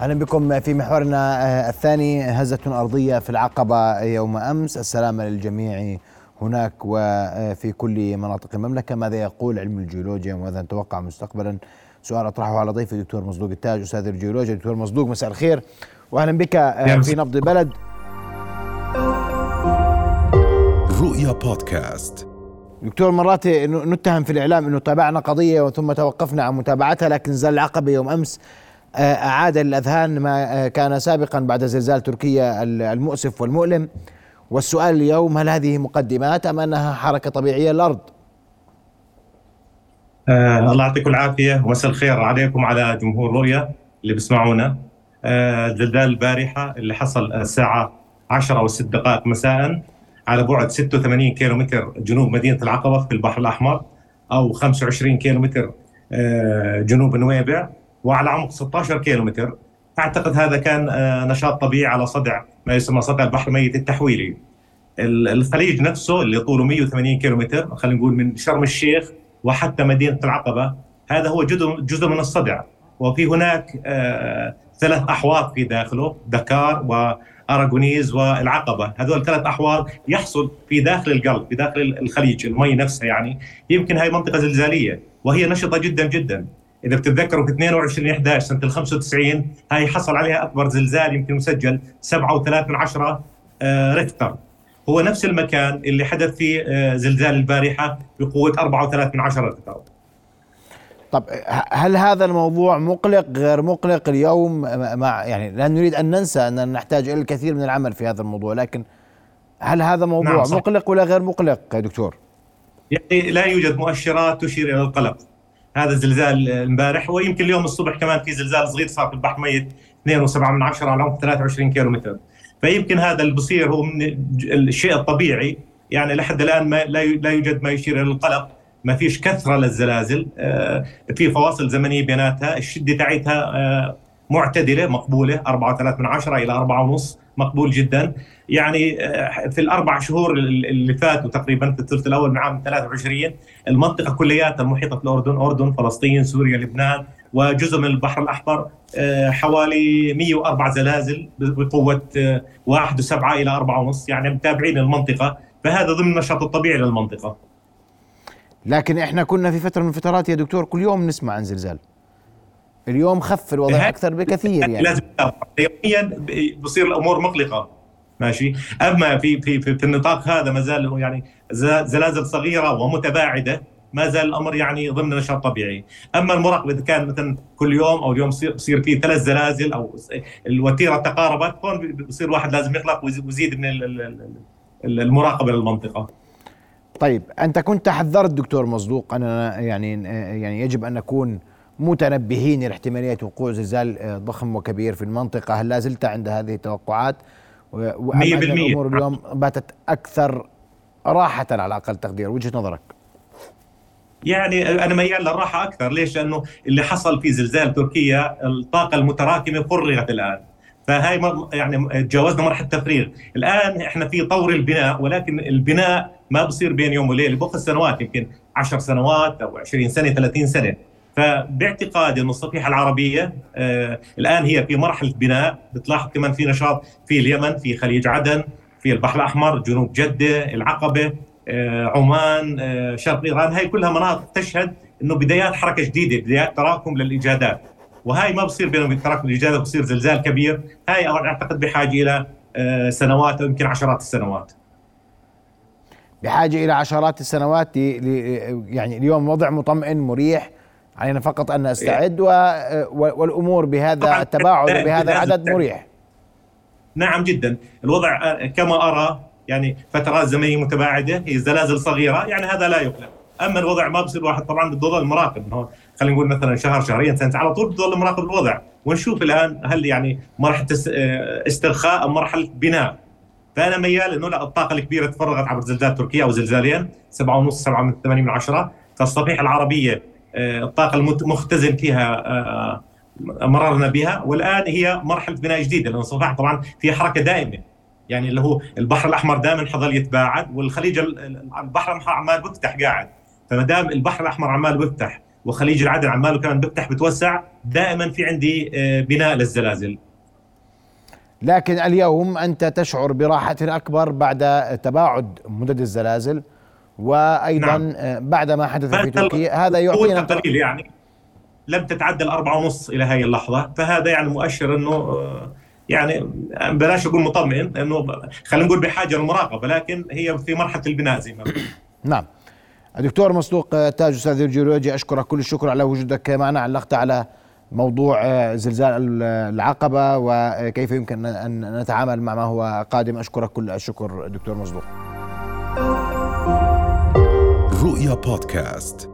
أهلا بكم في محورنا آه، الثاني هزة أرضية في العقبة يوم أمس. السلامة للجميع هناك وفي كل مناطق المملكة. ماذا يقول علم الجيولوجيا وماذا نتوقع مستقبلا. سؤال أطرحه على ضيفي الدكتور مصدوق التاج أستاذ الجيولوجيا. دكتور مصدوق مساء الخير. واهلا بك آه، في نبض بلد. رؤيا بودكاست. دكتور مرات نتهم في الإعلام إنه تابعنا قضية ثم توقفنا عن متابعتها لكن زال العقبة يوم أمس. أعاد الأذهان ما كان سابقا بعد زلزال تركيا المؤسف والمؤلم. والسؤال اليوم هل هذه مقدمات أم أنها حركة طبيعية الأرض؟ آه الله يعطيكم العافية. ومساء الخير عليكم على جمهور رؤيا اللي بيسمعونا. آه زلزال البارحه اللي حصل الساعة 10 أو 6 دقائق مساء على بعد 86 كيلو متر جنوب مدينة العقبة في البحر الأحمر أو 25 كيلو متر آه جنوب نويبع. وعلى عمق 16 كيلو متر أعتقد هذا كان آه، نشاط طبيعي على صدع ما يسمى صدع البحر الميت التحويلي. الخليج نفسه اللي طوله 180 كيلو متر خلينا نقول من شرم الشيخ وحتى مدينة العقبة هذا هو جزء جزء من الصدع. وفي هناك آه، ثلاث أحواض في داخله دكار وأراغونيز والعقبة. هذول ثلاث أحواض يحصل في داخل القلب في داخل الخليج المي نفسها يعني. يمكن هاي منطقة زلزالية وهي نشطة جدا جدا. إذا بتتذكروا في 22 11 سنة ال 95 هاي حصل عليها أكبر زلزال يمكن مسجل 7.3 من آه، ريكتر. هو نفس المكان اللي حدث فيه آه، زلزال البارحة بقوة 4.3 من ريكتر. طب هل هذا الموضوع مقلق غير مقلق اليوم؟ مع يعني لا نريد أن ننسى اننا نحتاج إلى الكثير من العمل في هذا الموضوع لكن هل هذا موضوع نعم مقلق ولا غير مقلق يا دكتور؟ يعني لا يوجد مؤشرات تشير إلى القلق. هذا الزلزال امبارح ويمكن اليوم الصبح كمان في زلزال صغير صار في البحر ميت 2.7 من عشرة على عمق 23 كيلو متر فيمكن هذا اللي بصير هو من الشيء الطبيعي. يعني لحد الآن ما لا يوجد ما يشير إلى القلق. ما فيش كثرة للزلازل. آه، في فواصل زمنية بيناتها. الشدة تاعتها آه، معتدلة مقبولة 4.3 من عشرة إلى 4.5 مقبول جدا. يعني آه، في الأربع شهور اللي فاتوا تقريبا في الثلث الأول من عام 23 المنطقة كلياتها المحيطه في الاردن أردن فلسطين سوريا لبنان وجزء من البحر الأحمر آه، حوالي 104 زلازل بقوة 1.7 آه، إلى 4.5 يعني متابعين المنطقة. فهذا ضمن النشاط الطبيعي للمنطقة. لكن إحنا كنا في فترة من الفترات يا دكتور كل يوم نسمع عن زلزال. اليوم خف الوضع أكثر بكثير يعني. لازم يوميا بصير الأمور مقلقة. ماشي؟ أما في في في, في النطاق هذا ما زال يعني زلازل صغيرة ومتباعدة ما زال الأمر يعني ضمن نشاط طبيعي، أما المراقبه إذا كان مثلا كل يوم أو اليوم بصير في ثلاث زلازل أو الوتيرة تقاربت هون بصير الواحد لازم يقلق ويزيد من المراقبة للمنطقة. طيب أنت كنت حذرت دكتور مصدوق. أنا يعني يعني يجب أن نكون متنبهين لاحتمالية وقوع زلزال ضخم وكبير في المنطقة، هل لا زلت عند هذه التوقعات؟ 100% الأمور اليوم باتت أكثر راحة على أقل تقدير. وجهة نظرك؟ يعني أنا ميال للراحة أكثر. ليش؟ لأنه اللي حصل في زلزال تركيا الطاقة المتراكمة فرغت الآن. فهاي يعني تجاوزنا مرحلة التفريغ، الآن إحنا في طور البناء ولكن البناء ما بصير بين يوم وليلة. باخذ سنوات يمكن 10 سنوات أو 20 سنة 30 سنة. فباعتقادي انه الصفيحه العربية آه الآن هي في مرحلة بناء. بتلاحظ كمان في نشاط في اليمن في خليج عدن في البحر الأحمر جنوب جدة العقبة آه عمان آه شرق إيران. هاي كلها مناطق تشهد إنه بدايات حركة جديدة بدايات تراكم للايجادات وهاي ما بصير بينهم تراكم الايجادات بصير زلزال كبير. هاي أعتقد بحاجة إلى سنوات أو يمكن عشرات السنوات. بحاجة إلى عشرات السنوات يعني اليوم وضع مطمئن مريح. علينا فقط أن نستعد والأمور بهذا التباعد وبهذا العدد مريح. نعم جدا. الوضع كما أرى يعني فترات زمنية متباعدة هي زلازل صغيرة يعني هذا لا يقلق. أما الوضع ما بصير الواحد طبعا بده يضل مراقب خلينا نقول مثلا شهر شهرين سنة على طول بده يضل مراقب الوضع. ونشوف الآن هل يعني مرحلة استرخاء ام مرحلة بناء. فأنا ميال إنه لا الطاقة الكبيرة تفرغت عبر زلزال تركيا أو زلزالين 7.5 7 من 8 من 10 فالصفيحه العربية آه، الطاقة المختزن فيها آه، مررنا بها. والآن هي مرحلة بناء جديدة لأن الصفاح طبعا في حركة دائمة. يعني اللي هو البحر الأحمر دائما حظل يتباعد والخليج البحر الأحمر عمال بيفتح قاعد. فما دام البحر الأحمر عمال بيفتح وخليج العدن عماله كمان بيفتح بتوسع دائما في عندي آه، بناء للزلازل. لكن اليوم أنت تشعر براحة أكبر بعد تباعد مدد الزلازل. وأيضا نعم. آه، بعد ما حدث في تركيا هذا يعطينا قليل يعني لم تتعدى الأربعة ونص إلى هذه اللحظة فهذا يعني مؤشر أنه آه، يعني بلاش أقول مطمئن أنه خلينا نقول بحاجة للمراقبة لكن هي في مرحلة البناء زي ما نعم. الدكتور مصدوق تاج أستاذ الجيولوجيا أشكرك كل الشكر على وجودك معنا علقت على موضوع آه، زلزال العقبة وكيف يمكن أن نتعامل مع ما هو قادم. أشكرك كل الشكر دكتور مصدوق رؤيا بودكاست